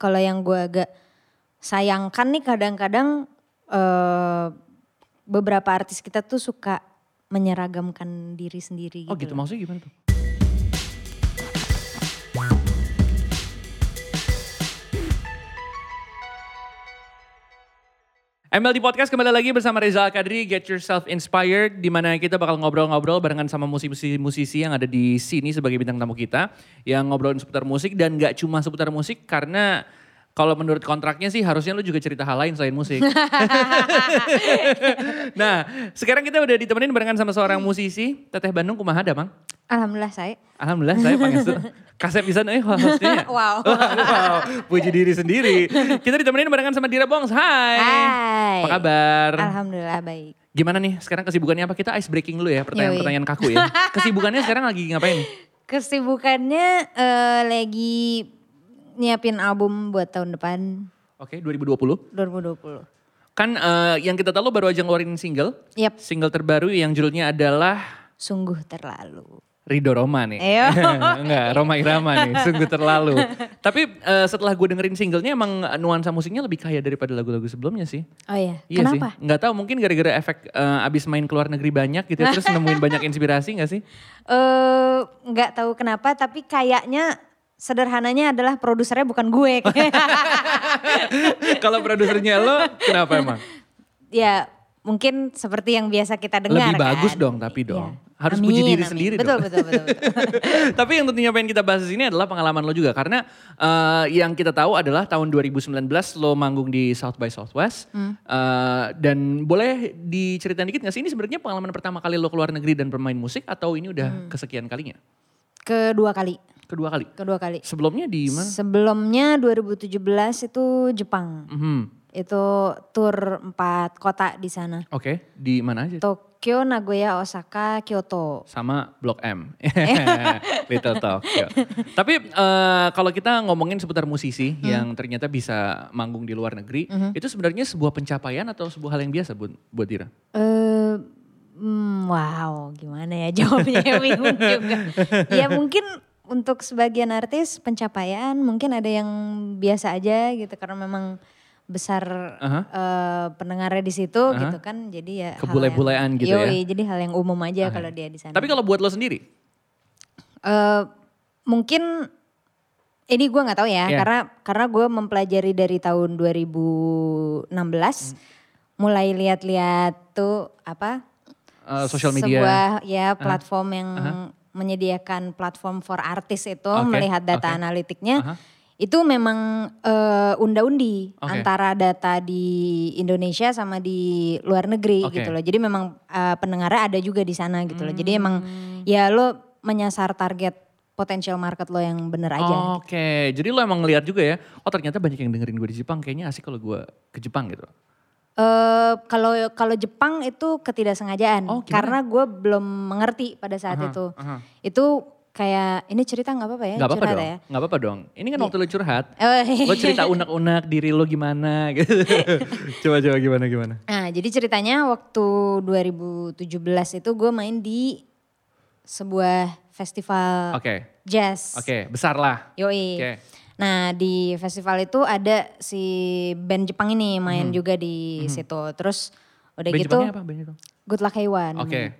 kalau yang gue agak sayangkan nih kadang-kadang eh, beberapa artis kita tuh suka menyeragamkan diri sendiri Oh gitu. gitu, maksudnya gimana tuh? MLD Podcast kembali lagi bersama Reza Al-Kadri, Get Yourself Inspired, di mana kita bakal ngobrol-ngobrol barengan sama musisi-musisi yang ada di sini sebagai bintang tamu kita, yang ngobrolin seputar musik dan gak cuma seputar musik karena kalau menurut kontraknya sih harusnya lu juga cerita hal lain selain musik. nah, sekarang kita udah ditemenin barengan sama seorang musisi, Teteh Bandung kumaha ada, Bang? Alhamdulillah saya. Alhamdulillah saya pangestu. Kasep bisa hostnya. Wow. wow. Puji diri sendiri. Kita ditemenin barengan sama Dira Bongs. Hai. Hai. Apa kabar? Alhamdulillah baik. Gimana nih sekarang kesibukannya apa? Kita ice breaking dulu ya pertanyaan-pertanyaan kaku ya. Kesibukannya sekarang lagi ngapain? Kesibukannya eh, lagi nyiapin album buat tahun depan Oke 2020. 2020. Kan eh, yang kita tahu baru aja ngeluarin single. Yap, Single terbaru yang judulnya adalah sungguh terlalu. Rido Roma nih. Enggak, Roma Irama nih, sungguh terlalu. Tapi eh, setelah gue dengerin singlenya emang nuansa musiknya lebih kaya daripada lagu-lagu sebelumnya sih. Oh iya, Iya kenapa? sih. Tahu mungkin gara-gara efek eh, abis main ke luar negeri banyak gitu ya, terus nemuin banyak inspirasi nggak sih? Eh nggak tahu kenapa tapi kayaknya sederhananya adalah produsernya bukan gue. Kalau produsernya lo kenapa emang? ya mungkin seperti yang biasa kita dengar Lebih bagus kan. dong tapi dong. Iya. Harus Amin, puji diri amin. sendiri betul, dong. Betul, betul, betul. Tapi yang tentunya pengen kita bahas di sini adalah pengalaman lo juga. Karena eh, yang kita tahu adalah tahun 2019 lo manggung di South by Southwest. Hmm. Eh, dan boleh diceritain dikit gak sih ini sebenarnya pengalaman pertama kali lo keluar negeri dan bermain musik atau ini udah Hmm. kesekian kalinya? Kedua kali, Kedua kali. kedua kali. Sebelumnya di mana? Sebelumnya 2017 itu Jepang. Mhm. Itu tur empat kota di sana. Oke, di mana aja? Tokyo, Nagoya, Osaka, Kyoto. sama Blok M, Little Tokyo. Tapi eh, kalau kita ngomongin seputar musisi Hmm. yang ternyata bisa manggung di luar negeri, itu sebenarnya sebuah pencapaian atau sebuah hal yang biasa buat buat Dira? Eh, hmm, wow, gimana ya jawabnya bingung juga. Ya mungkin untuk sebagian artis pencapaian mungkin ada yang biasa aja gitu karena memang besar Aha. eh, pendengarnya di situ gitu kan. Jadi ya Kebule-bulean gitu ya. Yoi, jadi hal yang umum aja kalau dia di sana. Tapi kalau buat lo sendiri, Eh, mungkin ini gue nggak tahu ya Iya. karena karena gue mempelajari dari tahun 2016 mulai lihat-lihat tuh apa eh, sosial media, sebuah ya platform yang menyediakan platform for artis itu Oke, melihat data oke. analitiknya Aha. Itu memang eh, unda-undi Oke. antara data di Indonesia sama di luar negeri Oke. gitu loh. Jadi memang eh, pendengarnya ada juga di sana gitu loh. Jadi emang Hmm. ya lo menyasar target potensial market lo yang bener aja. Oke, jadi lo emang ngeliat juga ya, oh ternyata banyak yang dengerin gue di Jepang, kayaknya asik kalau gue ke Jepang gitu. Eh, kalau kalau Jepang itu ketidaksengajaan Oh, gimana? karena gue belum mengerti pada saat Aha, itu. aha. Itu kayak ini cerita nggak apa-apa ya? Gak apa-apa dong, ya? gak apa-apa dong. Ini kan waktu lo curhat, Oh, lo cerita unek-unek diri lo gimana gitu. Coba-coba gimana-gimana. Nah, jadi ceritanya waktu 2017 itu gue main di sebuah festival Oke, jazz. oke, besar lah. Yoi. Oke. Nah, di festival itu ada si band Jepang ini main juga di situ. Terus udah. Band gitu Jepangnya apa? Band Jepang? Good Luck Heiwa Oke. namanya.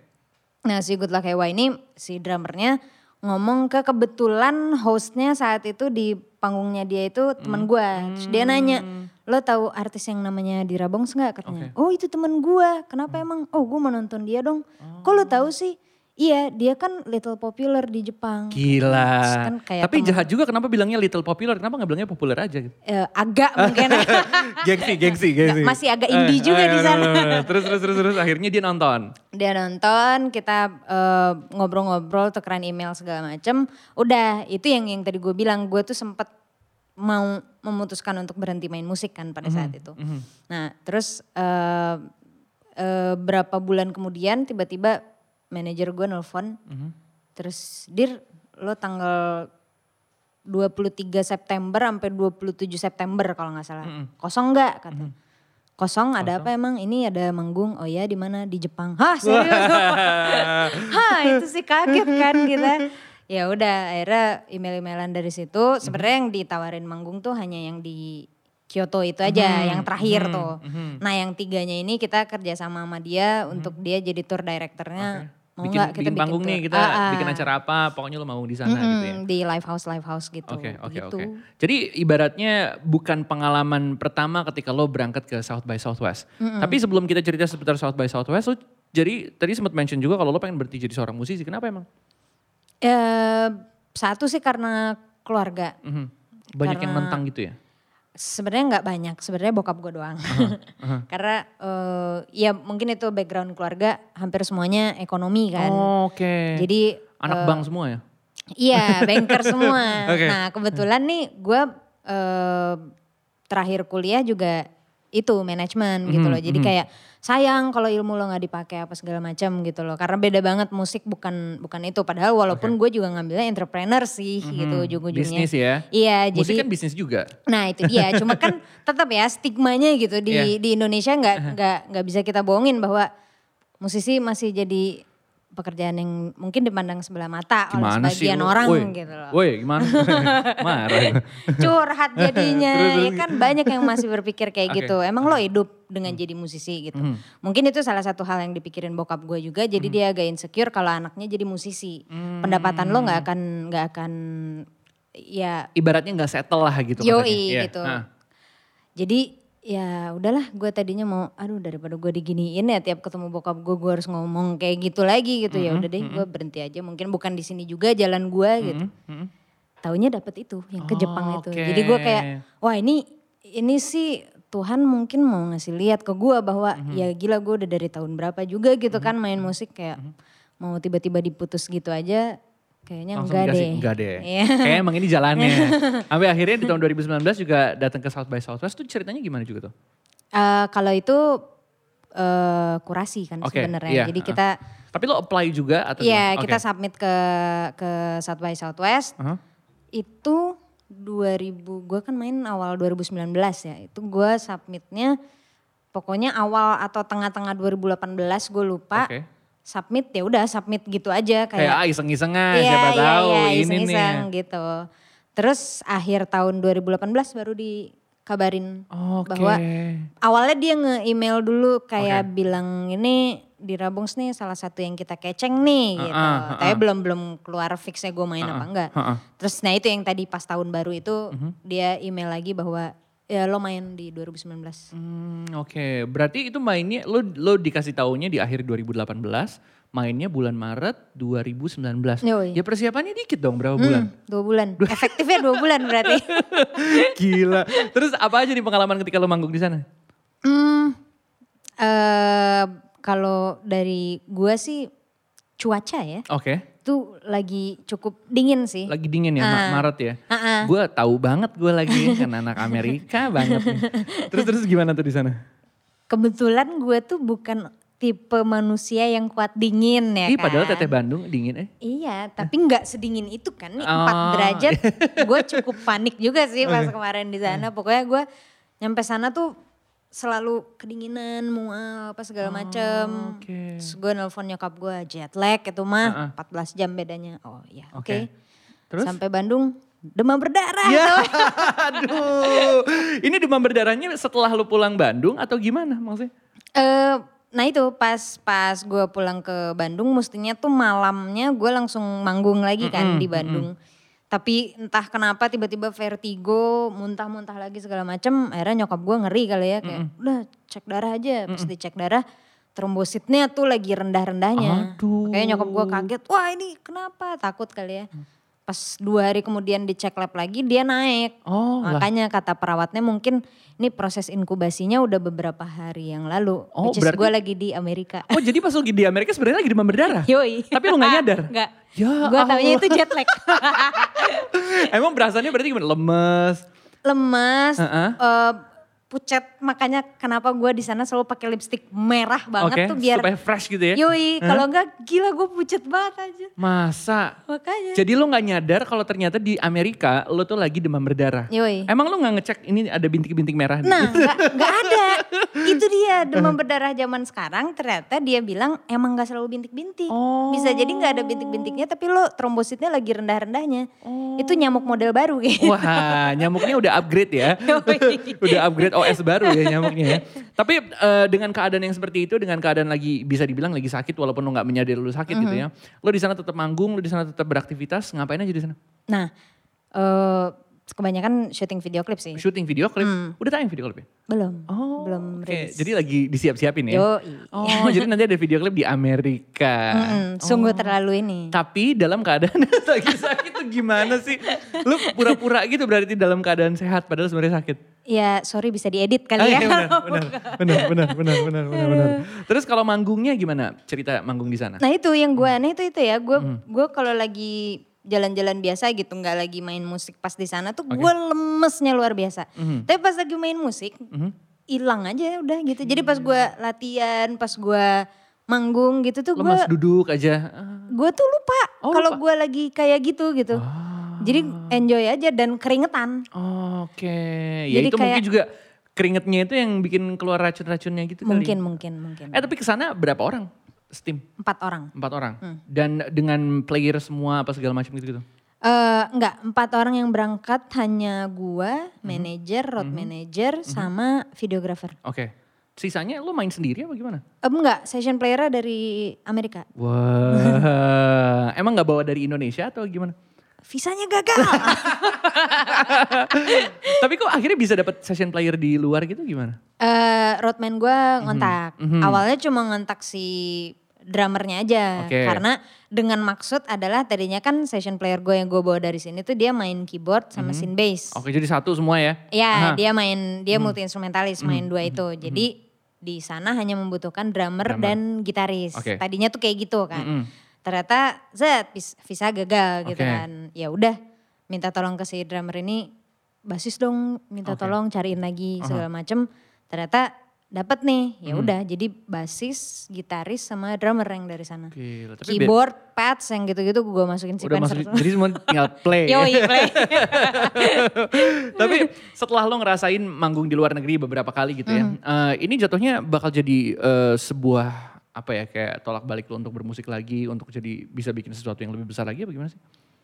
Nah, si Good Luck Heiwa ini si drummernya ngomong ke kebetulan hostnya saat itu di panggungnya dia itu Hmm. teman gua. Terus dia nanya, lo tahu artis yang namanya Dira Bongs nggak katanya? Oh itu teman gua. Kenapa emang? Oh gua mau nonton dia dong. Kok lo tahu sih? Iya dia kan little popular di Jepang. Gila. Terus kan kayak Tapi temen- jahat juga kenapa bilangnya little popular, kenapa gak bilangnya populer aja gitu? Eh, agak mungkin gengsi, gengsi, gengsi. masih agak indie juga di sana. terus, terus, terus, terus, akhirnya dia nonton. dia nonton kita eh, ngobrol-ngobrol tukeran email segala macem udah itu yang yang tadi gue bilang gue tuh sempet mau memutuskan untuk berhenti main musik kan pada saat itu nah terus eh, eh, berapa bulan kemudian tiba-tiba manajer gue nelfon. Terus dir lo tanggal 23 September sampai 27 September kalau nggak salah. Kosong nggak? kata. Kosong ada apa emang? Ini ada manggung. Oh ya di mana? Di Jepang. Hah serius? Hah itu sih kaget kan kita ya udah akhirnya email-emailan dari situ. Sebenarnya yang ditawarin manggung tuh hanya yang di Kyoto itu aja, yang terakhir tuh. Nah yang tiganya ini kita kerja sama sama dia untuk dia jadi tour directornya. Mau bikin, nggak kita bikin panggung tour? nih kita Ah, ah. bikin acara apa pokoknya lo mau di sana gitu ya. Mm, di live house live house gitu. Oke oke gitu. oke. Jadi ibaratnya bukan pengalaman pertama ketika lo berangkat ke South by Southwest. Tapi sebelum kita cerita seputar South by Southwest, lo jadi tadi sempat mention juga kalau lo pengen berhenti jadi seorang musisi. Kenapa emang? Eh, satu sih karena keluarga. Mhm. Banyak yang Karena- nentang gitu ya? Sebenarnya nggak banyak, sebenarnya bokap gue doang. Karena eh, ya mungkin itu background keluarga hampir semuanya ekonomi kan. Oh, Oke. Jadi Anak eh, bank semua ya? Iya, banker semua. Oke. Nah, kebetulan nih gue eh, terakhir kuliah juga itu manajemen gitu Mhm, loh. Jadi kayak sayang kalau ilmu lo nggak dipakai apa segala macam gitu loh. Karena beda banget musik bukan bukan itu. Padahal walaupun gue juga ngambilnya entrepreneur sih gitu ujung-ujungnya. Bisnis ya? Iya, Musik jadi kan bisnis juga. Nah itu dia, cuma kan tetap ya stigmanya gitu di Iya. di Indonesia nggak nggak nggak bisa kita bohongin bahwa musisi masih jadi pekerjaan yang mungkin dipandang sebelah mata oleh Gimana sih sebagian lo? orang Woi, gitu loh. Woi gimana? Marah. Curhat jadinya, Terus, terus. ya kan banyak yang masih berpikir kayak Oke. gitu. Emang lo hidup dengan jadi musisi gitu. Mungkin itu salah satu hal yang dipikirin bokap gue juga. Jadi dia agak insecure kalau anaknya jadi musisi. Pendapatan lo nggak akan nggak akan ya Ibaratnya nggak settle lah gitu. Yoi, katanya. Iya. gitu. Nah, Jadi ya udahlah gue tadinya mau aduh daripada gue diginiin ya tiap ketemu bokap gue gue harus ngomong kayak gitu lagi gitu. Ya udah deh gue berhenti aja. Mungkin bukan di sini juga jalan gue gitu. mm-mm. taunya dapet itu yang ke Oh, Jepang itu. Oke. jadi gue kayak wah ini ini sih Tuhan mungkin mau ngasih lihat ke gue bahwa Mm-hmm. ya gila gue udah dari tahun berapa juga gitu kan main musik kayak mau tiba-tiba diputus gitu aja kayaknya Langsung enggak dikasih, deh Enggak deh. Iya. Kayak emang ini jalannya. Sampai akhirnya di tahun 2019 juga datang ke South by Southwest tuh ceritanya gimana juga tuh? Eh, kalau itu eh, kurasi kan Oke, sebenarnya. iya, Jadi kita Tapi lo apply juga atau iya gimana? kita submit ke ke South by Southwest. Aha. Itu 2000 gue kan main awal 2019 ya. Itu gue submitnya pokoknya awal atau tengah-tengah 2018 gue lupa. Oke. Submit ya udah submit gitu aja Kayak kayak ah, iseng-isengan Iya, siapa iya, tahu iya, ini nih. iseng-iseng gitu. Terus akhir tahun 2018 baru dikabarin Oke. bahwa awalnya dia nge-email dulu kayak bilang ini di Rabungs nih salah satu yang kita keceng nih gitu. uh, uh. Tapi belum belum keluar fixnya gue main apa enggak. uh-uh. Terus nah itu yang tadi pas tahun baru itu Mhm. dia email lagi bahwa ya lo main di 2019. Hmm, Oke, berarti itu mainnya lo lo dikasih taunya di akhir 2018, mainnya bulan Maret 2019. Yoi. Ya persiapannya dikit dong berapa bulan? Hmm, dua bulan. Efektifnya dua bulan berarti. Gila. Terus apa aja nih pengalaman ketika lo manggung di sana? Hmm, eh kalau dari gua sih cuaca ya. Oke. Itu lagi cukup dingin sih. Lagi dingin ya Ah. Maret ya. Ah, ah. Gue tahu banget gue lagi kan anak Amerika banget. nih. Terus terus gimana tuh di sana? Kebetulan gue tuh bukan tipe manusia yang kuat dingin ya Ih kan. padahal teteh Bandung dingin eh. Iya, tapi nggak sedingin itu kan. Nih 4 Oh. derajat gue cukup panik juga sih pas kemarin di sana. Pokoknya gue nyampe sana tuh selalu kedinginan, mual, apa segala macem. oke. Terus gue nelfon nyokap gue jet lag itu mah 14 jam bedanya. Oh iya oke. Oke. Terus? Sampai Bandung demam berdarah. Ya, aduh. Ini demam berdarahnya setelah lu pulang Bandung atau gimana maksudnya? Eh, nah itu pas pas gue pulang ke Bandung, mestinya tuh malamnya gue langsung manggung lagi kan di Bandung. Tapi entah kenapa tiba-tiba vertigo, muntah-muntah lagi segala macem. Akhirnya nyokap gue ngeri kali ya kayak, udah cek darah aja. Pas dicek darah, trombositnya tuh lagi rendah-rendahnya. Kayak nyokap gue kaget, wah ini kenapa? Takut kali ya. Pas dua hari kemudian dicek lab lagi dia naik. Oh, lah. Makanya kata perawatnya mungkin ini proses inkubasinya udah beberapa hari yang lalu. Oh, which berarti- gue lagi di Amerika. Oh jadi pas lu di Amerika sebenarnya lagi demam berdarah? Yoi. Tapi lu gak nyadar? Enggak. Ya gue taunya Allah. itu jet lag. Emang perasaannya berarti gimana? Lemes? Lemas. Heeh. eh, pucat makanya kenapa gue di sana selalu pakai lipstick merah banget Oke, tuh biar supaya fresh gitu ya. yoi kalau enggak gila gue pucat banget aja Masa? makanya Jadi lo nggak nyadar kalau ternyata di Amerika lo tuh lagi demam berdarah. yoi Emang lo nggak ngecek ini ada bintik-bintik merah? Nah, nggak nggak ada. Itu dia demam berdarah zaman sekarang. Ternyata dia bilang emang nggak selalu bintik-bintik. Oh. Bisa jadi nggak ada bintik-bintiknya, tapi lo trombositnya lagi rendah-rendahnya. Itu nyamuk model baru gitu. Wah, nyamuknya udah upgrade ya. udah upgrade OS baru ya nyamuknya ya. Tapi eh, dengan keadaan yang seperti itu, dengan keadaan lagi bisa dibilang lagi sakit walaupun lo nggak menyadari lo sakit gitu ya. Lo di sana tetap manggung, lo di sana tetap beraktivitas, ngapain aja di sana? Nah, eh Kebanyakan syuting video klip sih. Syuting video klip? Hmm. Udah tayang video klipnya? Belum. Oh, belum okay. Jadi lagi disiap-siapin ya? Yoi. Oh, jadi nanti ada video klip di Amerika. Hmm, sungguh terlalu ini. Tapi dalam keadaan lagi sakit tuh gimana sih? Lu pura-pura gitu berarti dalam keadaan sehat padahal sebenarnya sakit. Ya, sorry bisa diedit kali ah, ya. Iya, benar, benar, benar, benar, benar, benar, benar. Terus kalau manggungnya gimana? Cerita manggung di sana? Nah, itu yang gue aneh itu itu ya. Gue hmm. gue kalau lagi jalan-jalan biasa gitu, nggak lagi main musik pas di sana tuh gue lemesnya luar biasa. Hmm. Tapi pas lagi main musik, hilang aja udah gitu. Jadi pas gue latihan, pas gue manggung gitu tuh gue Lemas duduk aja. Gue tuh lupa Oh, kalau gue lagi kayak gitu gitu. Jadi enjoy aja dan keringetan. Oke, ya Jadi itu mungkin kayak- juga keringetnya itu yang bikin keluar racun-racunnya gitu kali. Mungkin mungkin mungkin. Eh tapi ke sana berapa orang? Steam? Empat orang. Empat orang? Hmm. Dan dengan player semua apa segala macam gitu-gitu? Eh enggak, empat orang yang berangkat hanya gua, Mhm. manajer, road manager, sama videographer. Oke. Sisanya lu main sendiri apa gimana? Eh, enggak, session playernya dari Amerika. Wah, emang nggak bawa dari Indonesia atau gimana? Visanya gagal. Tapi kok akhirnya bisa dapat session player di luar gitu gimana? Eh roadman gua ngontak. mhm. Awalnya cuma ngontak si drummernya aja. Oke. Karena dengan maksud adalah tadinya kan session player gue yang gue bawa dari sini tuh dia main keyboard sama synth bass. Mhm. Oke, jadi satu semua ya? Ya. Mhm. dia main dia multi instrumentalis main dua itu. Jadi di sana hanya membutuhkan drummer, Drummer. dan gitaris. Oke. Tadinya tuh kayak gitu kan. Mm-mm. Ternyata zet vis- visa gagal gitu Oke. kan. Ya udah minta tolong ke si drummer ini basis dong minta Oke. tolong cariin lagi segala macem. Ternyata dapat nih. Ya Mhm. udah jadi basis, gitaris sama drummer yang dari sana. Gila, tapi Keyboard, pads yang gitu-gitu gue masukin udah sequencer. masuk, jadi semua tinggal play. ya. Yoi, play. Tapi setelah lo ngerasain manggung di luar negeri beberapa kali gitu ya, eh, ini jatuhnya bakal jadi eh, sebuah apa ya kayak tolak balik lo untuk bermusik lagi, untuk jadi bisa bikin sesuatu yang lebih besar lagi apa gimana sih?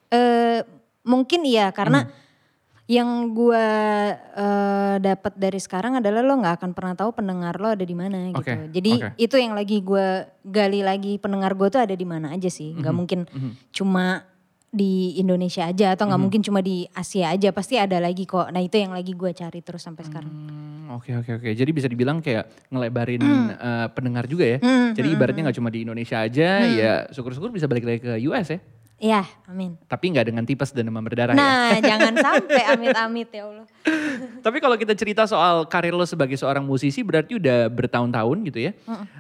Eh mungkin iya karena Hmm. Yang gue eh, dapat dari sekarang adalah lo nggak akan pernah tahu pendengar lo ada di mana gitu. Oke, Jadi oke. itu yang lagi gue gali lagi pendengar gue tuh ada di mana aja sih. Nggak Hmm, mungkin cuma di Indonesia aja atau nggak Hmm. mungkin cuma di Asia aja. Pasti ada lagi kok. Nah itu yang lagi gue cari terus sampai sekarang. Hmm, Oke oke oke. Jadi bisa dibilang kayak ngelebarin Hmm. eh, pendengar juga ya. Jadi ibaratnya nggak cuma di Indonesia aja, Hmm. ya syukur-syukur bisa balik lagi ke US ya. Iya, amin. Tapi nggak dengan tipes dan demam berdarah ya. Nah jangan sampai amit-amit ya Allah. Tapi kalau kita cerita soal karir lo sebagai seorang musisi berarti udah bertahun-tahun gitu ya.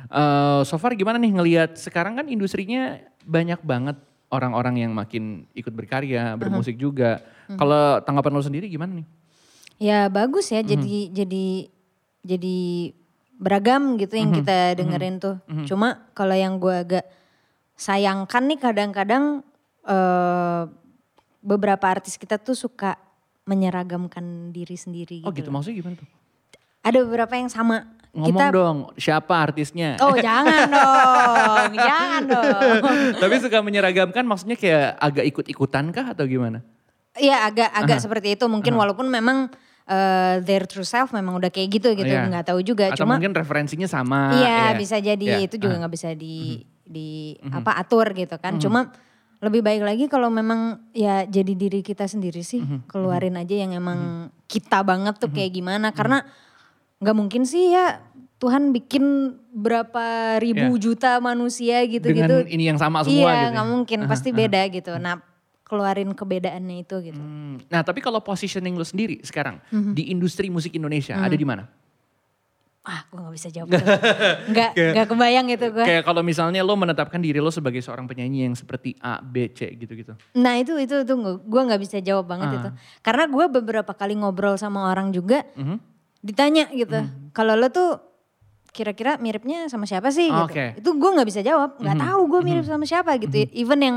Eh, so far gimana nih ngelihat sekarang kan industrinya banyak banget orang-orang yang makin ikut berkarya, bermusik juga. Kalau tanggapan lo sendiri gimana nih? Ya bagus ya jadi jadi jadi beragam gitu yang Hmm. kita dengerin tuh. Cuma kalau yang gue agak sayangkan nih kadang-kadang eh, beberapa artis kita tuh suka menyeragamkan diri sendiri Oh gitu. gitu maksudnya gimana tuh? Ada beberapa yang sama. Ngomong kita dong siapa artisnya? Oh jangan dong, jangan dong. Tapi suka menyeragamkan maksudnya kayak agak ikut-ikutan kah atau gimana? Iya agak agak seperti itu mungkin walaupun memang eh, their true self memang udah kayak gitu gitu Iya. nggak tahu juga Atau cuma mungkin referensinya sama. Iya ya. bisa jadi Iya. itu juga nggak bisa di di apa atur gitu kan. Cuma lebih baik lagi kalau memang ya jadi diri kita sendiri sih keluarin aja yang emang kita banget tuh kayak gimana karena nggak mungkin sih ya Tuhan bikin berapa ribu Iya. juta manusia Dengan gitu-gitu. ini yang sama semua iya gitu. ya? nggak mungkin pasti beda gitu. Nah keluarin kebedaannya itu gitu. Hmm, Nah tapi kalau positioning lo sendiri sekarang Mhm. di industri musik Indonesia ada di mana? Ah gue nggak bisa jawab. tuh. Nggak nggak kebayang gitu gue. Kayak kalau misalnya lo menetapkan diri lo sebagai seorang penyanyi yang seperti A, B, C gitu-gitu. Nah itu itu itu gue nggak bisa jawab banget Ah. itu. Karena gue beberapa kali ngobrol sama orang juga Mhm. ditanya gitu. Kalau lo tuh kira-kira miripnya sama siapa sih gitu. Oke. Itu gue nggak bisa jawab, nggak tahu gue mirip sama siapa gitu. Even yang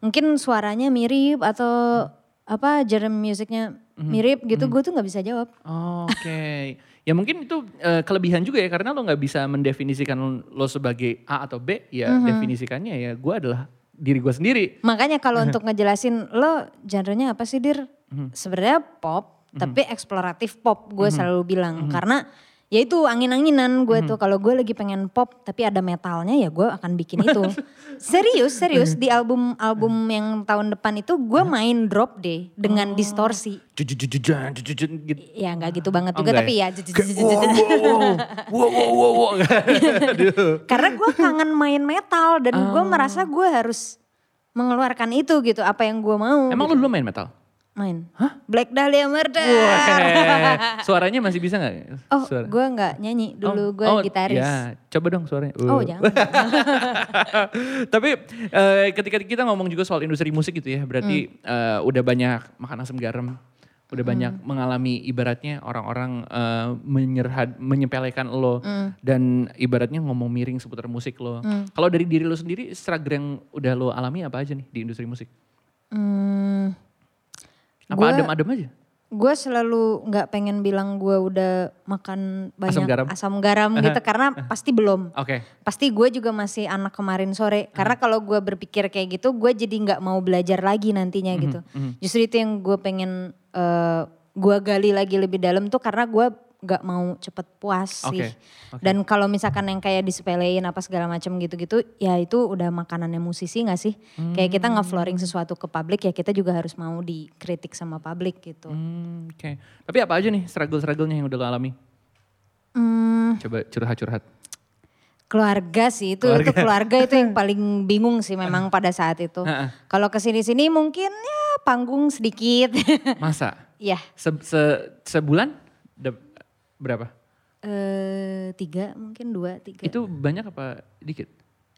mungkin suaranya mirip atau apa genre musiknya mirip gitu, gue tuh nggak bisa jawab. Oke. Ya mungkin itu eh, kelebihan juga ya karena lo nggak bisa mendefinisikan lo sebagai A atau B. Ya definisikannya ya gue adalah diri gue sendiri. Makanya kalau untuk ngejelasin lo genrenya apa sih dir? Sebenarnya pop, tapi eksploratif pop gue selalu bilang karena ya itu angin-anginan gue tuh kalau gue lagi pengen pop tapi ada metalnya ya gue akan bikin itu. serius serius di album album yang tahun depan itu gue main drop deh dengan distorsi. Jujujujujan, jujujun gitu. Ya nggak gitu banget Oh, juga tapi ya? ya. Karena gue kangen main metal dan gue merasa gue harus mengeluarkan itu gitu apa yang gue mau. Emang lo dulu main metal? Main? Black Dahlia Murder. Wah, suaranya masih bisa nggak? Oh, gue nggak nyanyi. Dulu Oh, gue oh, gitaris. Ya, coba dong suaranya. Oh, Uh. jangan. Tapi eh, ketika kita ngomong juga soal industri musik gitu ya, berarti Hmm. eh, udah banyak makan asam garam, udah Hmm. banyak mengalami ibaratnya orang-orang eh, menyerhad, menyepelekan lo Hmm. dan ibaratnya ngomong miring seputar musik lo. Kalau dari diri lo sendiri, struggle yang udah lo alami apa aja nih di industri musik? Hmm, Apa adem-adem aja? gue selalu nggak pengen bilang gue udah makan banyak Asam garam? asam garam gitu karena pasti belum. Oke. Pasti gue juga masih anak kemarin sore. Karena kalau gue berpikir kayak gitu, gue jadi nggak mau belajar lagi nantinya Mhm, gitu. Justru itu yang gue pengen eh, gue gali lagi lebih dalam tuh karena gue nggak mau cepet puas sih. Oke. Dan kalau misalkan yang kayak disepelein apa segala macam gitu-gitu, ya itu udah makanannya musisi nggak sih? Kayak kita Hmm. nge-flooring sesuatu ke publik ya kita juga harus mau dikritik sama publik gitu. Hmm, Oke. Tapi apa aja nih struggle-strugglenya yang udah lo alami? Hmm, Coba curhat-curhat. keluarga sih itu itu keluarga itu yang paling bingung sih memang pada saat itu. Heeh. Kalau ke sini-sini mungkin ya panggung sedikit. Masa? ya Se- se- sebulan berapa? eh tiga mungkin dua tiga Itu banyak apa dikit?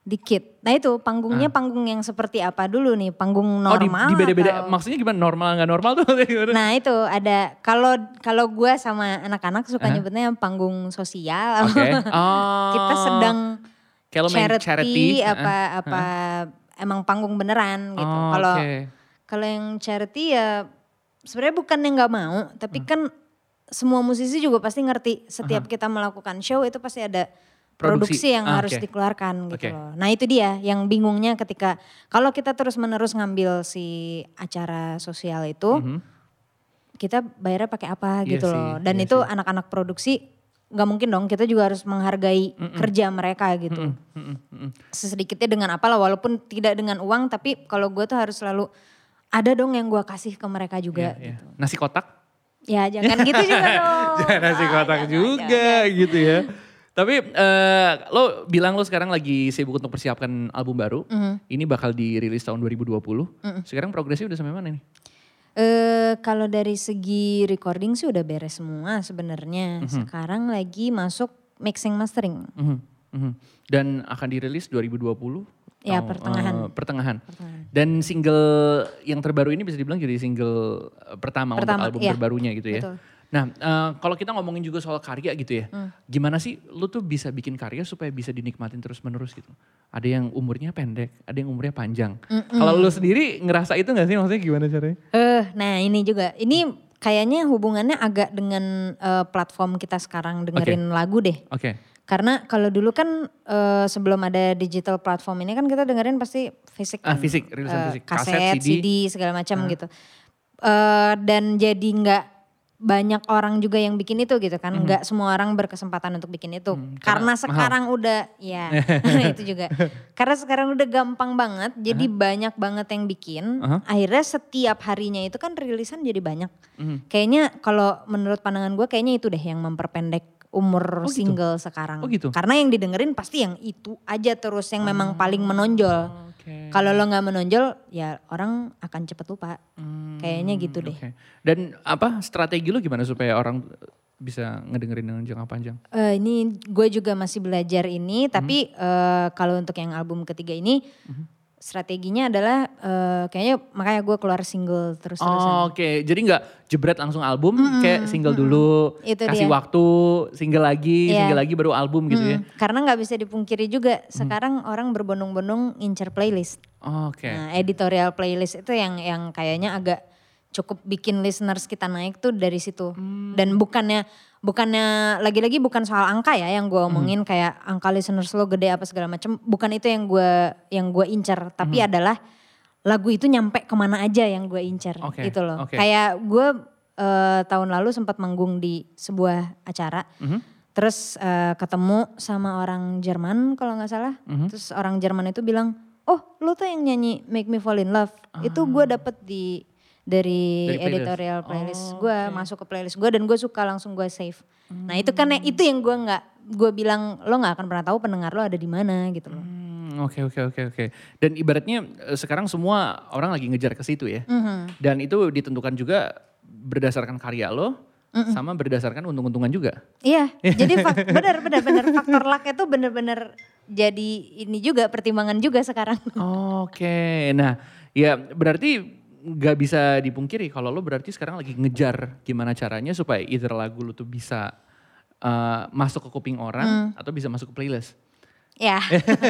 dikit. Nah itu panggungnya panggung yang seperti apa dulu nih panggung oh di, normal. di beda-beda, atau- maksudnya gimana normal nggak normal tuh? Nah itu ada kalau kalau gue sama anak-anak suka nyebutnya panggung sosial. Oke. Oh. Kita sedang charity, charity, apa apa emang panggung beneran gitu. Oh, Kalau oke. kalau yang charity ya sebenarnya bukan yang nggak mau, tapi Hmm. kan semua musisi juga pasti ngerti setiap kita melakukan show itu pasti ada Produksi. produksi, yang Ah, harus oke. dikeluarkan gitu Oke. loh. Nah itu dia yang bingungnya ketika kalau kita terus menerus ngambil si acara sosial itu, Mhm. kita bayarnya pakai apa Iya gitu sih, loh. Dan iya itu anak-anak produksi nggak mungkin dong kita juga harus menghargai kerja mereka gitu. Mm-mm, mm-mm. Sesedikitnya dengan apalah walaupun tidak dengan uang tapi kalau gue tuh harus selalu ada dong yang gue kasih ke mereka juga. Iya, iya. Nasi kotak? Ya jangan gitu juga dong. Jangan nasi kotak jangan, juga jangan. gitu ya. Tapi eh, lo bilang lo sekarang lagi sibuk untuk persiapkan album baru. Mhm. Ini bakal dirilis tahun 2020. Sekarang progresnya udah sampai mana nih? Eh kalau dari segi recording sih udah beres semua sebenarnya. Sekarang lagi masuk mixing mastering. Mhm, mhm. Dan akan dirilis 2020? Ya, tahun- pertengahan. eh, pertengahan. Dan single yang terbaru ini bisa dibilang jadi single eh, pertama, Pertama, untuk album iya. terbarunya gitu ya. Betul. Nah eh, kalau kita ngomongin juga soal karya gitu ya. Hmm. Gimana sih lu tuh bisa bikin karya supaya bisa dinikmatin terus menerus gitu. Ada yang umurnya pendek, ada yang umurnya panjang. Kalau lu sendiri ngerasa itu gak sih maksudnya gimana caranya? Eh, nah ini juga. Ini kayaknya hubungannya agak dengan eh, platform kita sekarang dengerin lagu deh. Oke. Karena kalau dulu kan eh, sebelum ada digital platform ini kan kita dengerin pasti fisik Ah, kan. fisik, rilisan Eh, fisik. Kaset, Kaset, CD, CD. segala macam gitu. Eh, dan jadi nggak banyak orang juga yang bikin itu gitu kan. Nggak semua orang berkesempatan untuk bikin itu. Hmm, karena sekarang udah ya itu juga. Karena sekarang udah gampang banget. Jadi banyak banget yang bikin. Aha. Akhirnya setiap harinya itu kan rilisan jadi banyak. Mhm. Kayaknya kalau menurut pandangan gue kayaknya itu deh yang memperpendek umur gitu? single sekarang. Oh gitu? Karena yang didengerin pasti yang itu aja terus yang memang paling menonjol. Oke. Kalau lo nggak menonjol ya orang akan cepet lupa. Kayaknya gitu deh. Oke. Dan apa strategi lu gimana supaya orang bisa ngedengerin dengan jangka panjang? Eh, ini gue juga masih belajar ini, Mhm. tapi eh, kalau untuk yang album ketiga ini strateginya adalah eh, kayaknya makanya gue keluar single terus-terusan. Oh, Oke, jadi nggak jebret langsung album, kayak single dulu, Itu kasih dia. waktu, single lagi, Iya. single lagi baru album gitu ya. Hmm, Karena nggak bisa dipungkiri juga sekarang orang berbondong-bondong incer playlist. Oke. Nah, editorial playlist itu yang yang kayaknya agak cukup bikin listeners kita naik tuh dari situ. Hmm. Dan bukannya bukannya lagi-lagi bukan soal angka ya yang gue Hmm. omongin kayak angka listeners lo gede apa segala macam. Bukan itu yang gue yang gue incer, tapi Hmm. adalah lagu itu nyampe ke mana aja yang gue incer Oke, gitu loh. oke. Kayak gue eh, tahun lalu sempat manggung di sebuah acara. Mhm. Terus eh, ketemu sama orang Jerman kalau nggak salah. Mhm. Terus orang Jerman itu bilang, oh lu tuh yang nyanyi Make Me Fall In Love. Itu gue dapet di dari, Dari playlist. editorial playlist Oh, gue masuk ke playlist gue dan gue suka langsung gue save. Nah itu kan Hmm. itu yang gue nggak gue bilang lo nggak akan pernah tahu pendengar lo ada di mana gitu loh. Hmm, Oke oke oke oke. Dan ibaratnya eh, sekarang semua orang lagi ngejar ke situ ya. Mhm. Dan itu ditentukan juga berdasarkan karya lo, sama berdasarkan untung-untungan juga. Iya, jadi fak- benar benar benar faktor luck itu benar-benar jadi ini juga pertimbangan juga sekarang. Oke, nah ya berarti nggak bisa dipungkiri kalau lo berarti sekarang lagi ngejar gimana caranya supaya either lagu lo tuh bisa uh, masuk ke kuping orang atau bisa masuk ke playlist. ya,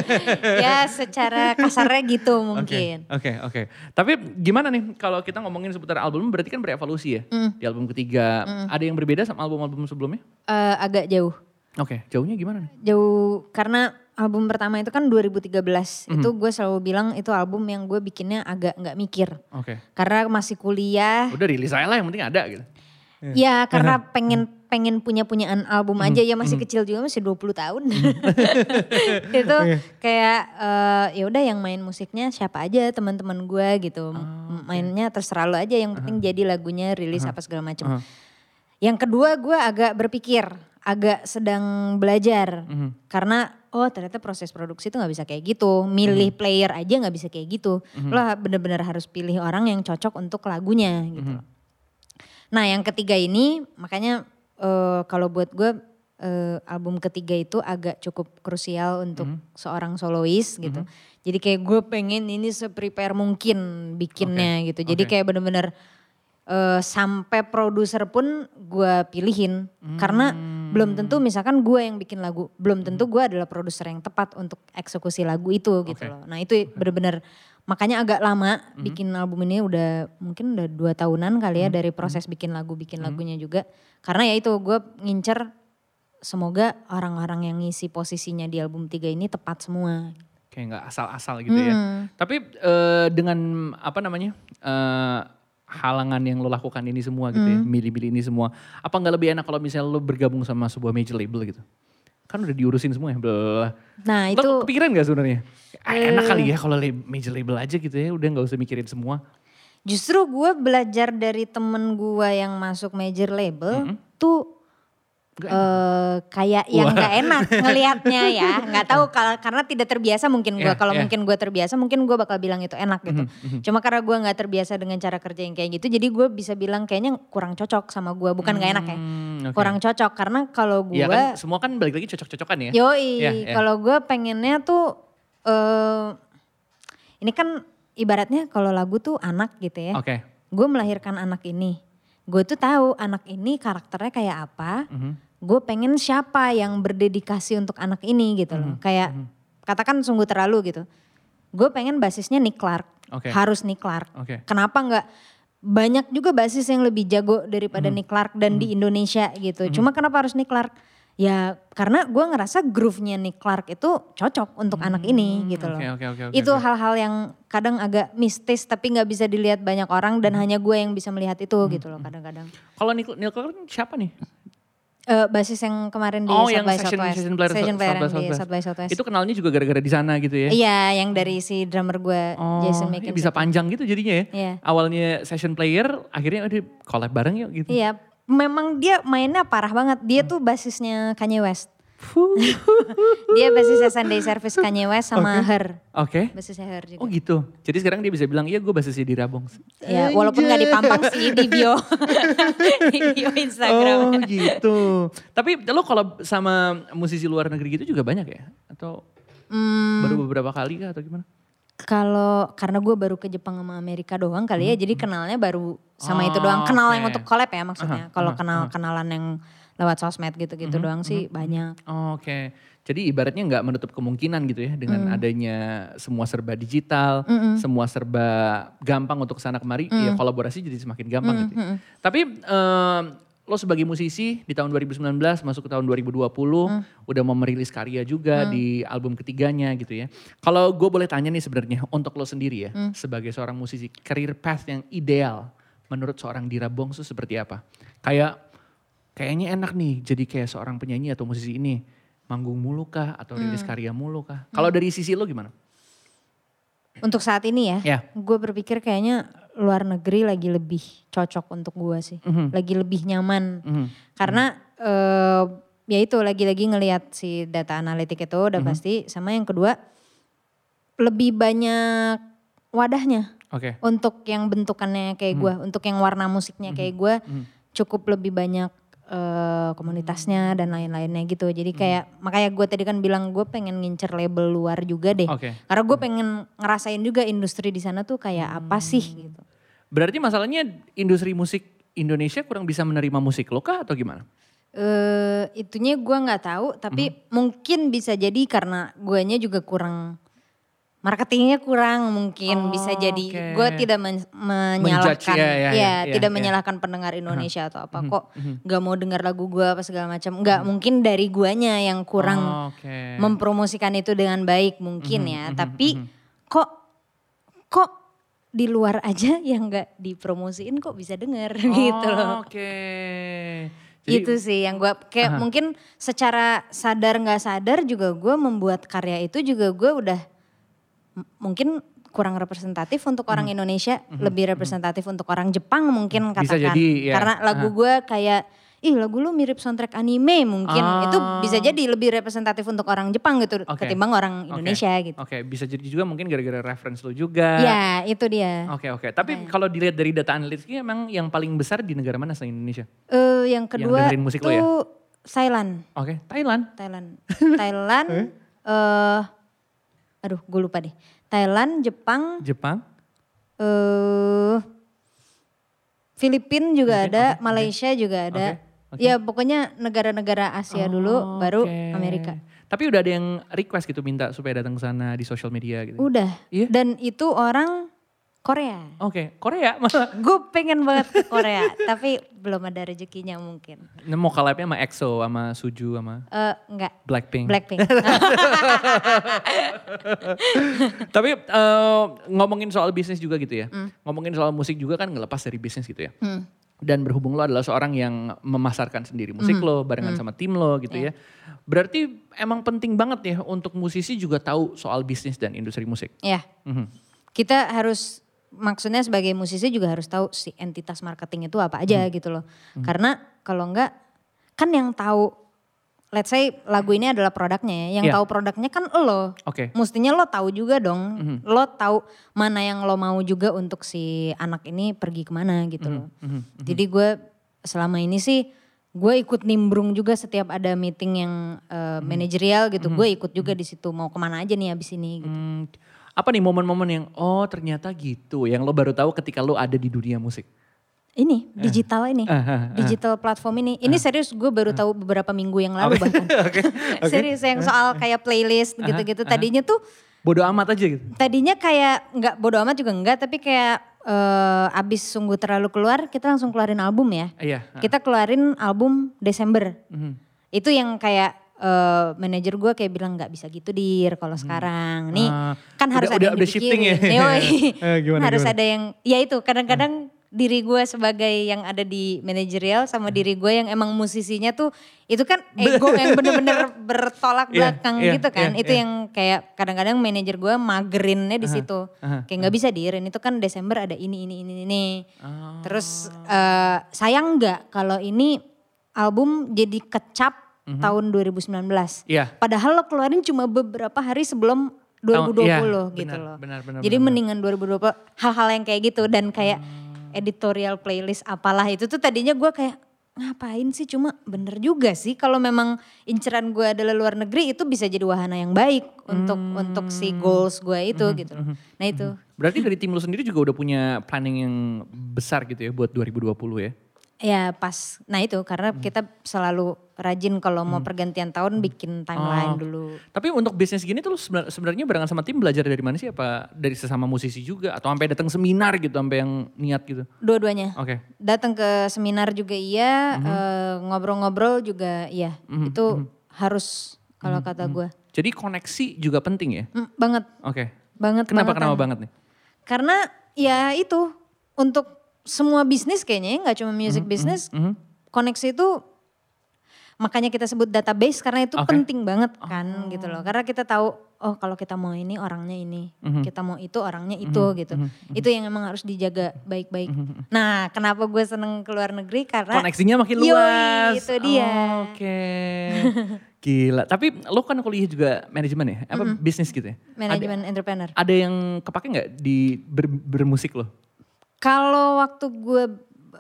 ya secara kasarnya gitu mungkin. Oke, oke. Tapi gimana nih kalau kita ngomongin seputar album berarti kan berevolusi ya. Mm. Di album ketiga, ada yang berbeda sama album-album sebelumnya? Eh, agak jauh. Oke, jauhnya gimana nih? Jauh karena album pertama itu kan 2013. Mhm. Itu gue selalu bilang itu album yang gue bikinnya agak nggak mikir. Oke. Karena masih kuliah. Udah rilis aja lah yang penting ada gitu. Ya karena pengen pengen punya punyaan album Mhm. aja ya masih kecil juga masih 20 tahun. itu Iya. kayak eh, ya udah yang main musiknya siapa aja teman-teman gue gitu. Oh, M- Mainnya terserah lo aja yang penting jadi lagunya rilis apa segala macam. Uh-huh. Yang kedua gue agak berpikir, agak sedang belajar. Mhm. Karena oh ternyata proses produksi itu nggak bisa kayak gitu. Milih player aja nggak bisa kayak gitu. Lo bener-bener harus pilih orang yang cocok untuk lagunya gitu. loh. Nah yang ketiga ini makanya eh, kalau buat gue eh, album ketiga itu agak cukup krusial untuk seorang solois gitu. Jadi kayak gue pengen ini se-prepare mungkin bikinnya gitu. Jadi Oke. kayak bener-bener eh, sampai produser pun gue pilihin karena belum tentu misalkan gue yang bikin lagu belum tentu gue adalah produser yang tepat untuk eksekusi lagu itu gitu Oke. loh. Nah itu bener-bener makanya agak lama bikin album ini udah mungkin udah dua tahunan kali ya dari proses bikin lagu bikin lagunya juga. Karena ya itu gue ngincer semoga orang-orang yang ngisi posisinya di album tiga ini tepat semua. Kayak nggak asal-asal gitu ya. Hmm. Tapi eh, dengan apa namanya eh, halangan yang lo lakukan ini semua gitu ya, Hmm. milih-milih ini semua. Apa nggak lebih enak kalau misalnya lo bergabung sama sebuah major label gitu? Kan udah diurusin semua ya. Blah. nah Lo itu Eh. kepikiran gak sebenarnya? Ah, enak kali ya kalau major label aja gitu ya, udah nggak usah mikirin semua. Justru gue belajar dari temen gue yang masuk major label tuh eh, kayak yang gak enak ngelihatnya ya. Nggak tahu kalau karena tidak terbiasa mungkin gue. Iya, Kalau iya. mungkin gue terbiasa mungkin gue bakal bilang itu enak gitu. Cuma karena gue nggak terbiasa dengan cara kerja yang kayak gitu, jadi gue bisa bilang kayaknya kurang cocok sama gue. Bukan nggak enak ya, Hmm, oke. kurang cocok karena kalau gue Iya kan semua kan balik lagi cocok-cocokan ya. Yoi, Iya, iya. kalau gue pengennya tuh eh ini kan ibaratnya kalau lagu tuh anak gitu ya. Oke. Gue melahirkan anak ini, gue tuh tahu anak ini karakternya kayak apa. Mhm. Gue pengen siapa yang berdedikasi untuk anak ini gitu Mhm. loh. Kayak katakan sungguh terlalu gitu. Gue pengen basisnya Nick Clark, Oke. harus Nick Clark. Oke. Kenapa nggak banyak juga basis yang lebih jago daripada Mhm. Nick Clark dan di Indonesia gitu. Cuma kenapa harus Nick Clark? Ya karena gue ngerasa groove-nya Nick Clark itu cocok untuk anak ini gitu loh. Hmm, oke, oke, oke, itu hal-hal yang kadang agak mistis tapi nggak bisa dilihat banyak orang dan Hmm. hanya gue yang bisa melihat itu gitu loh kadang-kadang. Kalau Neil Neil Clark siapa nih? Eh, basis yang kemarin di oh South yang by session, Southwest. session player, Session player South by Southwest. South by Southwest. Itu kenalnya juga gara-gara di sana gitu ya? Iya yang dari si drummer gue Oh, Jason ini McKinsey. bisa panjang gitu jadinya ya. Iya. Awalnya session player, akhirnya udah collab bareng yuk gitu. Iya, memang dia mainnya parah banget. Dia tuh basisnya Kanye West. dia basisnya Sunday Service Kanye West sama Her. Oke. Basisnya Her juga. Oh gitu. Jadi sekarang dia bisa bilang, iya gue basisnya di Rabong. Ya, walaupun gak dipampang sih di bio. di bio Instagram. Oh gitu. Tapi lo kalau sama musisi luar negeri gitu juga banyak ya? Atau Hmm, baru beberapa kali kah atau gimana? Kalau karena gue baru ke Jepang sama Amerika doang kali ya, jadi kenalnya baru sama itu doang. Oh, Kenal oke. yang untuk collab ya maksudnya. Aha, Kalau aha, kenal kenalan yang lewat sosmed gitu-gitu doang sih banyak. Oh, Oke, jadi ibaratnya nggak menutup kemungkinan gitu ya dengan adanya semua serba digital, semua serba gampang untuk sana kemari, ya kolaborasi jadi semakin gampang gitu. ya. Tapi em, lo sebagai musisi di tahun 2019 masuk ke tahun 2020 udah mau merilis karya juga di album ketiganya gitu ya. Kalau gue boleh tanya nih sebenarnya untuk lo sendiri ya sebagai seorang musisi, career path yang ideal menurut seorang Dira Bongs itu seperti apa? Kayak kayaknya enak nih jadi kayak seorang penyanyi atau musisi ini manggung mulu kah atau rilis karya mulu kah? Kalau dari sisi lo gimana? Untuk saat ini ya, Ya. gue berpikir kayaknya luar negeri lagi lebih cocok untuk gue sih. Mhm. Lagi lebih nyaman. Mhm. Karena eh, ya itu lagi-lagi ngelihat si data analitik itu udah pasti. Sama yang kedua lebih banyak wadahnya. Oke. Untuk yang bentukannya kayak gue, untuk yang warna musiknya kayak gue cukup lebih banyak eh, komunitasnya dan lain-lainnya gitu. Jadi kayak makanya gue tadi kan bilang gue pengen ngincer label luar juga deh. Oke. Karena gue pengen ngerasain juga industri di sana tuh kayak apa sih gitu. Berarti masalahnya industri musik Indonesia kurang bisa menerima musik lo kah atau gimana? eh itunya gue nggak tahu, tapi mungkin bisa jadi karena guanya juga kurang marketingnya kurang Oh, mungkin bisa jadi oke. gue tidak men- menyalahkan ya, ya, ya, ya, ya, tidak ya. menyalahkan pendengar Indonesia atau apa. Kok nggak mau dengar lagu gue apa segala macam. Nggak mungkin dari guanya yang kurang Oh, Oke. mempromosikan itu dengan baik mungkin ya. tapi kok kok di luar aja yang nggak dipromosiin kok bisa denger gitu loh. Oh, Oke. itu sih yang gue kayak mungkin secara sadar nggak sadar juga gue membuat karya itu juga gue udah mungkin kurang representatif untuk orang Indonesia lebih representatif untuk orang Jepang mungkin Bisa katakan jadi, ya. karena lagu gue kayak ih lagu lu mirip soundtrack anime mungkin itu Ah. bisa jadi lebih representatif untuk orang Jepang gitu Oke. ketimbang orang. Indonesia gitu Oke, bisa jadi juga mungkin gara-gara reference lo juga. ya itu dia Oke oke. Tapi kalau dilihat dari data analitiknya emang yang paling besar di negara mana selain Indonesia? Eh, yang kedua dengerin musik lo tuh ya? Thailand Oke, Thailand. Thailand. Thailand, eh aduh gue lupa deh. Thailand, Jepang, Jepang. eh Filipina juga Filipin, ada, oke. Malaysia juga ada. Oke, oke. Ya pokoknya negara-negara Asia dulu, Oh, baru oke. Amerika. Tapi udah ada yang request gitu minta supaya datang ke sana di sosial media gitu. Udah. Iya? Dan itu orang Korea. Oke, Korea malah. Gue pengen banget ke Korea, tapi belum ada rezekinya mungkin. Nah, mau collabnya sama EXO, sama Suju, sama Eh enggak, Blackpink. Blackpink. Tapi eh, ngomongin soal bisnis juga gitu ya. Hmm. Ngomongin soal musik juga kan ngelepas dari bisnis gitu ya. Dan berhubung lo adalah seorang yang memasarkan sendiri musik Hmm. lo barengan sama tim lo gitu Iya. ya. Berarti emang penting banget ya untuk musisi juga tahu soal bisnis dan industri musik. ya, Mhm. kita harus maksudnya sebagai musisi juga harus tahu si entitas marketing itu apa aja gitu loh. Karena kalau enggak kan yang tahu let's say lagu ini adalah produknya ya. Yang Iya. tahu produknya kan lo. Oke. Mestinya lo tahu juga dong. Lo tahu mana yang lo mau juga untuk si anak ini pergi ke mana gitu loh. mhm, Jadi gue selama ini sih gue ikut nimbrung juga setiap ada meeting yang eh, manajerial gitu. Gue ikut juga di situ mau ke mana aja nih abis ini gitu. Hmm, apa nih momen-momen yang oh ternyata gitu yang lo baru tahu ketika lo ada di dunia musik. Ini digital ini, ah, ah. digital platform ini. Ini serius gue baru tahu beberapa minggu yang lalu bahkan. serius yang soal kayak playlist gitu-gitu. Tadinya tuh, Bodoh amat aja gitu. tadinya kayak nggak bodo amat juga enggak, tapi kayak eh, abis sungguh terlalu keluar, kita langsung keluarin album ya. Iya. Kita keluarin album Desember. Mhm. Itu yang kayak eh, manajer gue kayak bilang nggak bisa gitu dir kalau sekarang. Nih Ah, kan harus udah- ada udah- yang udah shifting ya? Yoi. Eh, gimana, harus gimana? ada yang, ya itu kadang-kadang diri gue sebagai yang ada di manajerial sama diri gue yang emang musisinya tuh itu kan ego yang bener-bener bertolak Iya, belakang iya, gitu kan. iya, itu iya. yang kayak kadang-kadang manajer gue magerinnya di situ. aha, Kayak nggak bisa dir, ini tuh kan Desember ada ini ini ini ini. Ah. Terus eh, sayang nggak kalau ini album jadi kecap Mhm. tahun 2019. Iya. Padahal lo keluarin cuma beberapa hari sebelum 2020 iya, gitu benar, loh. benar, benar, jadi benar, mendingan 2020 hal-hal yang kayak gitu dan kayak editorial playlist apalah itu tuh tadinya gue kayak ngapain sih cuma bener juga sih kalau memang inceran gue adalah luar negeri itu bisa jadi wahana yang baik untuk untuk si goals gue itu gitu loh. Nah itu. Berarti dari tim lu sendiri juga udah punya planning yang besar gitu ya buat 2020 ya? Ya pas, nah itu karena kita selalu rajin kalau mau pergantian tahun bikin timeline Oh. dulu. Tapi untuk bisnis gini tuh sebenarnya barengan sama tim belajar dari mana sih? Apa dari sesama musisi juga? Atau sampai datang seminar gitu sampai yang niat gitu? Dua-duanya. Oke. Datang ke seminar juga iya, Mhm. eh, ngobrol-ngobrol juga iya. Itu harus kalau Mhm. kata gue. Jadi koneksi juga penting ya? Mm, banget, Oke. banget. Kenapa bangetan. kenapa banget nih? Karena ya itu untuk semua bisnis kayaknya ya, nggak cuma music business, Mhm. koneksi itu makanya kita sebut database karena itu Oke. penting banget kan gitu loh. Karena kita tahu oh kalau kita mau ini orangnya ini, Mhm. kita mau itu orangnya itu gitu. Itu yang emang harus dijaga baik-baik. Nah, kenapa gue seneng ke luar negeri karena Koneksinya makin Yoi, luas. itu dia. Oke. Gila. Tapi lo kan kuliah juga manajemen ya? Apa bisnis gitu ya? manajemen entrepreneur. Ada, ada yang kepake nggak di ber- bermusik lo? Kalau waktu gue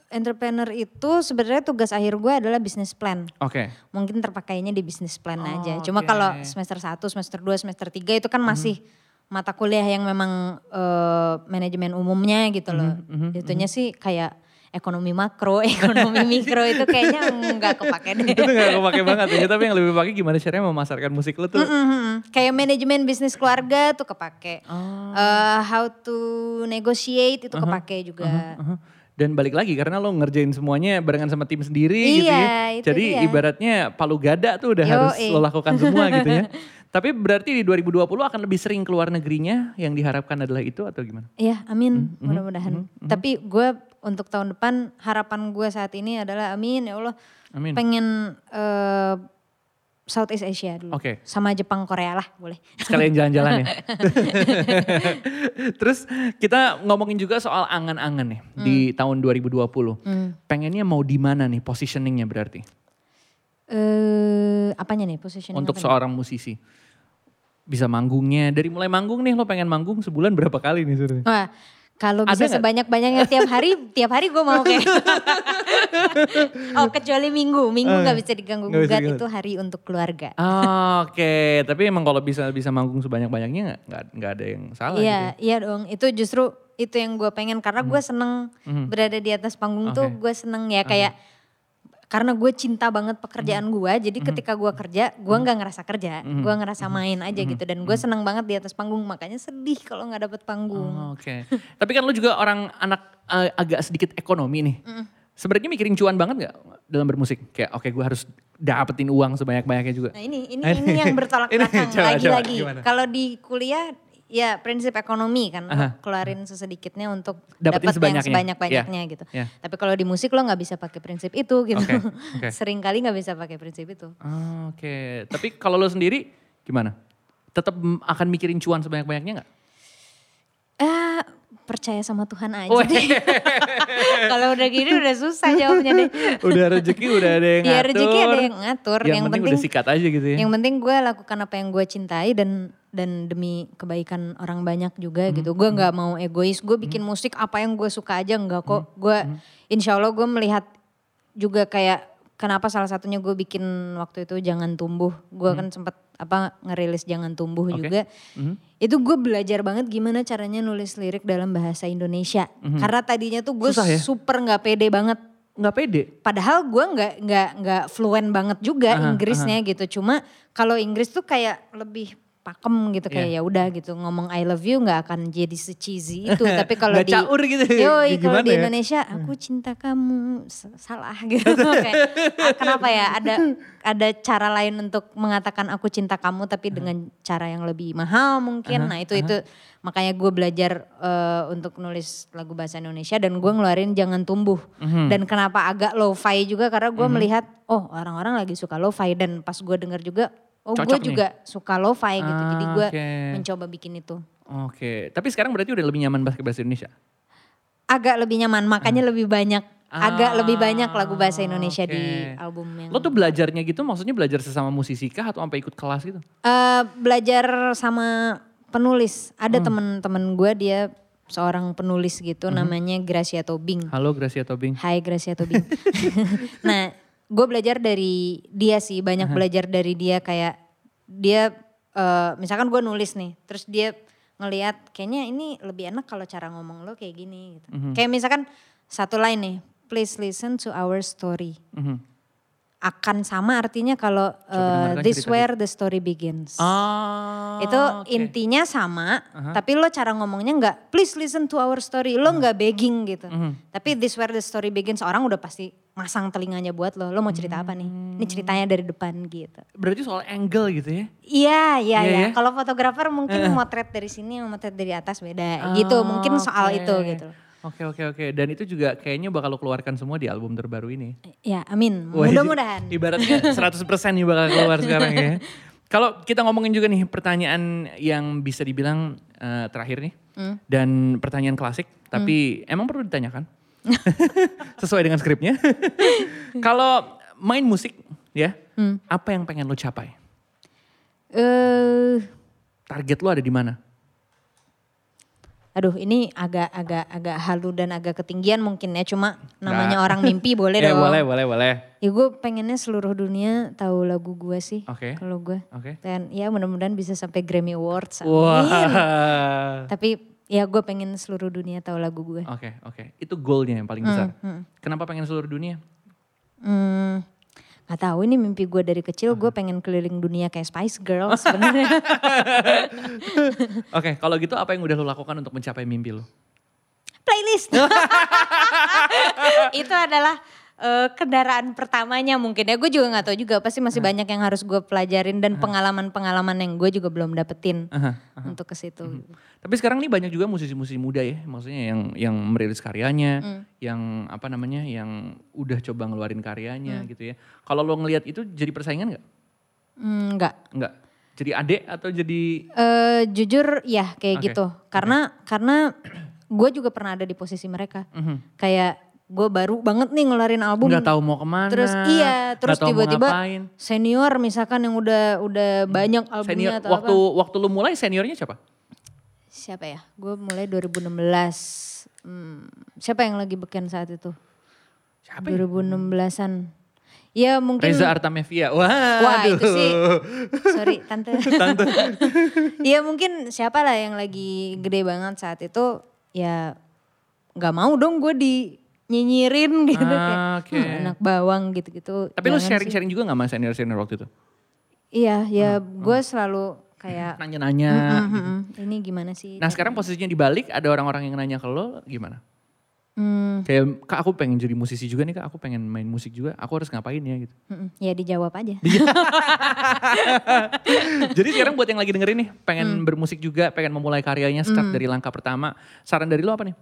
entrepreneur itu sebenarnya tugas akhir gue adalah business plan. Oke. mungkin terpakainya di bisnis plan Oh, aja. Cuma oke. kalau semester 1, semester 2, semester 3 itu kan masih mata kuliah yang memang eh, manajemen umumnya gitu loh. Itunya sih kayak ekonomi makro, ekonomi mikro itu kayaknya nggak kepake deh. itu gak kepake banget ya. Tapi yang lebih pakai gimana caranya memasarkan musik lo tuh. Mhm. Kayak manajemen bisnis keluarga tuh kepake. Oh. Eh, how to negotiate itu kepake juga. Uh-huh. Dan balik lagi karena lo ngerjain semuanya barengan sama tim sendiri gitu Iya, ya. itu Jadi dia. ibaratnya palu gada tuh udah Yoi. harus lo lakukan semua gitu ya. Tapi berarti di 2020 akan lebih sering keluar negerinya yang diharapkan adalah itu atau gimana? Iya, amin. Mudah-mudahan. Tapi gue untuk tahun depan harapan gue saat ini adalah amin ya Allah. Amin. Pengen eh, Southeast Asia dulu. Oke. Sama Jepang, Korea lah boleh. Sekalian jalan-jalan ya. Terus kita ngomongin juga soal angan-angan nih di tahun 2020. Pengennya mau di mana nih positioningnya berarti Eh, apanya nih positioning? untuk apanya? seorang musisi? Bisa manggungnya dari mulai manggung nih lo pengen manggung sebulan berapa kali nih sebenarnya? Wah, kalau bisa sebanyak-banyaknya tiap hari, tiap hari gue mau kayak. oh kecuali minggu, minggu nggak bisa diganggu bisa gugat itu hari untuk keluarga. Ah, Oke, tapi emang kalau bisa bisa manggung sebanyak-banyaknya nggak ada yang salah gitu. Iya, ya. iya dong. Itu justru itu yang gue pengen karena gue seneng berada di atas panggung tuh Hmm. Oke. gue seneng ya kayak karena gue cinta banget pekerjaan Hmm. gue jadi ketika gue kerja gue nggak ngerasa kerja gue ngerasa main aja Hmm. gitu. Dan gue seneng banget di atas panggung makanya sedih kalau nggak dapet panggung. Oh, Oke, tapi kan lo juga orang anak eh, agak sedikit ekonomi nih. Sebenarnya mikirin cuan banget nggak dalam bermusik? Kayak oke gue harus dapetin uang sebanyak-banyaknya juga. nah ini ini ini yang bertolak belakang lagi-lagi. kalau di kuliah ya prinsip ekonomi kan Aha. keluarin sesedikitnya untuk dapat yang sebanyaknya. sebanyak-banyaknya Iya, gitu iya. tapi kalau di musik lo nggak bisa pakai prinsip itu gitu Oke, oke. sering kali nggak bisa pakai prinsip itu Oh, Oke, tapi kalau lo sendiri gimana? Tetap akan mikirin cuan sebanyak-banyaknya nggak? Ah, percaya sama Tuhan aja Weh. deh. Kalau udah gini udah susah jawabnya deh. udah rezeki udah ada yang Ya ngatur. rezeki ada yang ngatur. Yang, Yang, penting, penting, udah sikat aja gitu ya. yang penting gue lakukan apa yang gue cintai dan dan demi kebaikan orang banyak juga Hmm, gitu. Gue nggak mau egois. Gue bikin musik apa yang gue suka aja enggak kok. Hmm, Gue insya Allah gue melihat juga kayak kenapa salah satunya gue bikin waktu itu jangan tumbuh. Gue kan sempat apa ngerilis jangan tumbuh Hmm. Oke. juga. Mhm. Itu gue belajar banget gimana caranya nulis lirik dalam bahasa Indonesia. Karena tadinya tuh gue ya? super nggak pede banget. Nggak pede. Padahal gue nggak nggak nggak fluent banget juga Aha, Inggrisnya gitu. Cuma kalau Inggris tuh kayak lebih pakem gitu kayak Iya. ya udah gitu ngomong I love you nggak akan jadi se-cheesy itu. Tapi kalau di caur gitu. Yoi, kalau Gimana di ya? Indonesia aku cinta kamu salah gitu. Kayak, ah, kenapa ya? Ada ada cara lain untuk mengatakan aku cinta kamu tapi dengan cara yang lebih mahal mungkin. Nah itu itu. Makanya gue belajar eh, untuk nulis lagu bahasa Indonesia dan gue ngeluarin jangan tumbuh. Mhm. dan kenapa agak lo-fi juga karena gue melihat oh orang-orang lagi suka lo-fi. Dan pas gue denger juga oh gue nih. juga suka lo-fi gitu jadi Ah, gue oke. mencoba bikin itu Oke, tapi sekarang berarti udah lebih nyaman pakai bahasa Indonesia? agak lebih nyaman makanya lebih banyak agak Ah, lebih banyak lagu bahasa Indonesia oke. di album yang Lo tuh belajarnya gitu maksudnya belajar sesama musisi kah atau sampai ikut kelas gitu? Eh, belajar sama penulis ada Hmm. temen-temen gue dia seorang penulis gitu namanya Gracia Tobing. Halo Gracia Tobing. Hai Gracia Tobing. nah, gue belajar dari dia sih, banyak belajar dari dia kayak dia eh, misalkan gue nulis nih, terus dia ngelihat kayaknya ini lebih enak kalau cara ngomong lo kayak gini gitu. Kayak misalkan satu line nih, please listen to our story. Mhm. Akan sama artinya kalau dengarkan this where the story begins. Ah, itu oke. intinya sama, tapi lo cara ngomongnya nggak please listen to our story, lo nggak begging gitu. Mhm. Tapi this where the story begins, orang udah pasti masang telinganya buat lo, lo mau cerita apa nih? Ini ceritanya dari depan gitu. Berarti soal angle gitu ya? Iya, iya, Iya ya? Kalau fotografer mungkin motret dari sini, motret dari atas beda. gitu, mungkin soal Oke. itu gitu. Oke oke oke dan itu juga kayaknya bakal lo keluarkan semua di album terbaru ini. Ya, amin. Mudah-mudahan. Ibaratnya 100% nih bakal keluar sekarang ya. Kalau kita ngomongin juga nih pertanyaan yang bisa dibilang eh, terakhir nih. Hmm. Dan pertanyaan klasik tapi emang perlu ditanyakan. Sesuai dengan skripnya. Kalau main musik ya, Hmm. apa yang pengen lo capai? Eh, Target lo ada di mana? aduh, ini agak agak agak halu dan agak ketinggian mungkin ya. Cuma namanya Nah. orang mimpi boleh Eh, dong. boleh boleh boleh. Ya gue pengennya seluruh dunia tahu lagu gue sih. Oke. Kalau gue. Oke. Dan ya mudah-mudahan bisa sampai Grammy Awards. amin. Wah. Tapi ya gue pengen seluruh dunia tahu lagu gue. Oke, oke. Itu goalnya yang paling besar. Kenapa pengen seluruh dunia? Hmm, gak tahu ini mimpi gue dari kecil. Gue pengen keliling dunia kayak Spice Girl sebenarnya. Oke, kalau gitu apa yang udah lo lakukan untuk mencapai mimpi lo? Playlist. Itu adalah eh, kendaraan pertamanya mungkin ya. Gue juga nggak tahu juga. Pasti masih banyak yang harus gue pelajarin dan pengalaman-pengalaman yang gue juga belum dapetin Aha, untuk ke situ. Tapi sekarang nih banyak juga musisi-musisi muda ya, maksudnya yang yang merilis karyanya, Hmm. yang apa namanya, yang udah coba ngeluarin karyanya Hmm. gitu ya. Kalau lo ngelihat itu jadi persaingan nggak? Hmm, Enggak. Nggak. Jadi adek atau jadi Eh jujur ya kayak Oke, gitu. Karena karena gue juga pernah ada di posisi mereka. Mhm. Kayak gue baru banget nih ngeluarin album. nggak tahu mau ke mana? Terus iya, terus tiba-tiba senior misalkan yang udah udah banyak albumnya Senior, atau waktu apa. waktu lo mulai seniornya siapa? Siapa ya? Gue mulai 2016. Hmm, siapa yang lagi beken saat itu? Siapa ya? 2016-an. Ya mungkin Reza Artamevia. Wah, Wah aduh. itu sih, sorry tante. Iya mungkin siapa lah yang lagi gede banget saat itu ya nggak mau dong gue di nyinyirin gitu Ah, kayak oke. "Hmm, anak bawang gitu-gitu. Tapi lo Jangan sih." sharing-sharing juga gak sama senior-senior waktu itu? Iya ya gue selalu kayak Nanya-nanya. "Mm, mm, mm, ini gimana sih? Nah sekarang posisinya dibalik, ada orang-orang yang nanya ke lo gimana? Hmm, Kayak kak aku pengen jadi musisi juga nih kak, aku pengen main musik juga, aku harus ngapain ya gitu. ya dijawab aja. jadi sekarang buat yang lagi dengerin nih, pengen Hmm. bermusik juga, pengen memulai karyanya, start dari langkah pertama. Saran dari lo apa nih?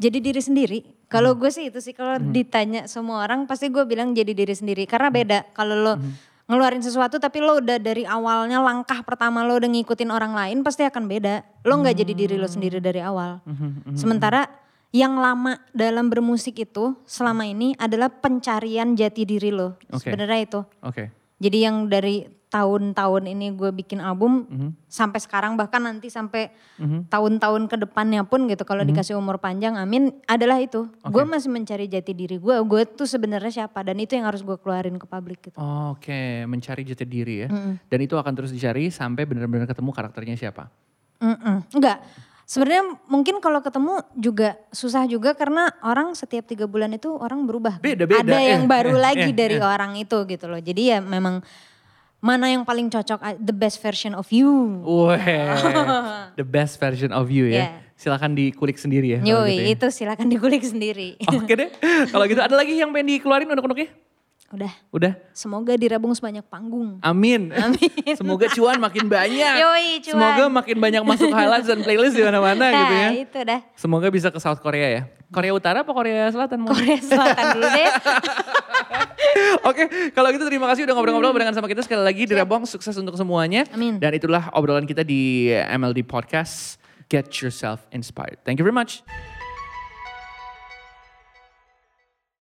Jadi diri sendiri. Kalau Hmm. gue sih itu sih kalau ditanya semua orang pasti gue bilang jadi diri sendiri karena beda kalau lo Hmm. ngeluarin sesuatu tapi lo udah dari awalnya langkah pertama lo udah ngikutin orang lain pasti akan beda. Lo nggak jadi diri lo sendiri dari awal. Hmm, Sementara yang lama dalam bermusik itu selama ini adalah pencarian jati diri lo. Oke. Sebenarnya itu. Oke. Jadi yang dari tahun-tahun ini gue bikin album Mhm. sampai sekarang bahkan nanti sampai tahun-tahun ke depannya pun gitu kalau Mhm. dikasih umur panjang amin adalah itu. Gue masih mencari jati diri gue. Gue tuh sebenarnya siapa dan itu yang harus gue keluarin ke publik gitu. Oke, mencari jati diri ya. Dan itu akan terus dicari sampai benar-benar ketemu karakternya siapa. Mm-mm. Enggak. Sebenarnya mungkin kalau ketemu juga susah juga karena orang setiap tiga bulan itu orang berubah. kan. Beda-beda, Ada yang eh, baru eh, lagi eh, dari eh. orang itu gitu loh. Jadi ya memang mana yang paling cocok the best version of you. Wah, the best version of you ya. Yeah. Silakan dikulik sendiri ya. Yoi, gitu ya. itu silakan dikulik sendiri. Oke deh, kalau gitu ada lagi yang pengen dikeluarin unek-uneknya? Udah, Udah, semoga dirabung sebanyak panggung. amin. Amin. Semoga cuan makin banyak. Yoi, cuan. Semoga makin banyak masuk highlights dan playlist di mana-mana Nah, gitu ya. itu dah. Semoga bisa ke South Korea ya. Korea Utara apa Korea Selatan? Korea Selatan dulu deh. Oke, kalau gitu terima kasih udah ngobrol-ngobrol barengan sama kita sekali lagi di Rabong. Sukses untuk semuanya. Amin. Dan itulah obrolan kita di MLD Podcast. Get yourself inspired. Thank you very much.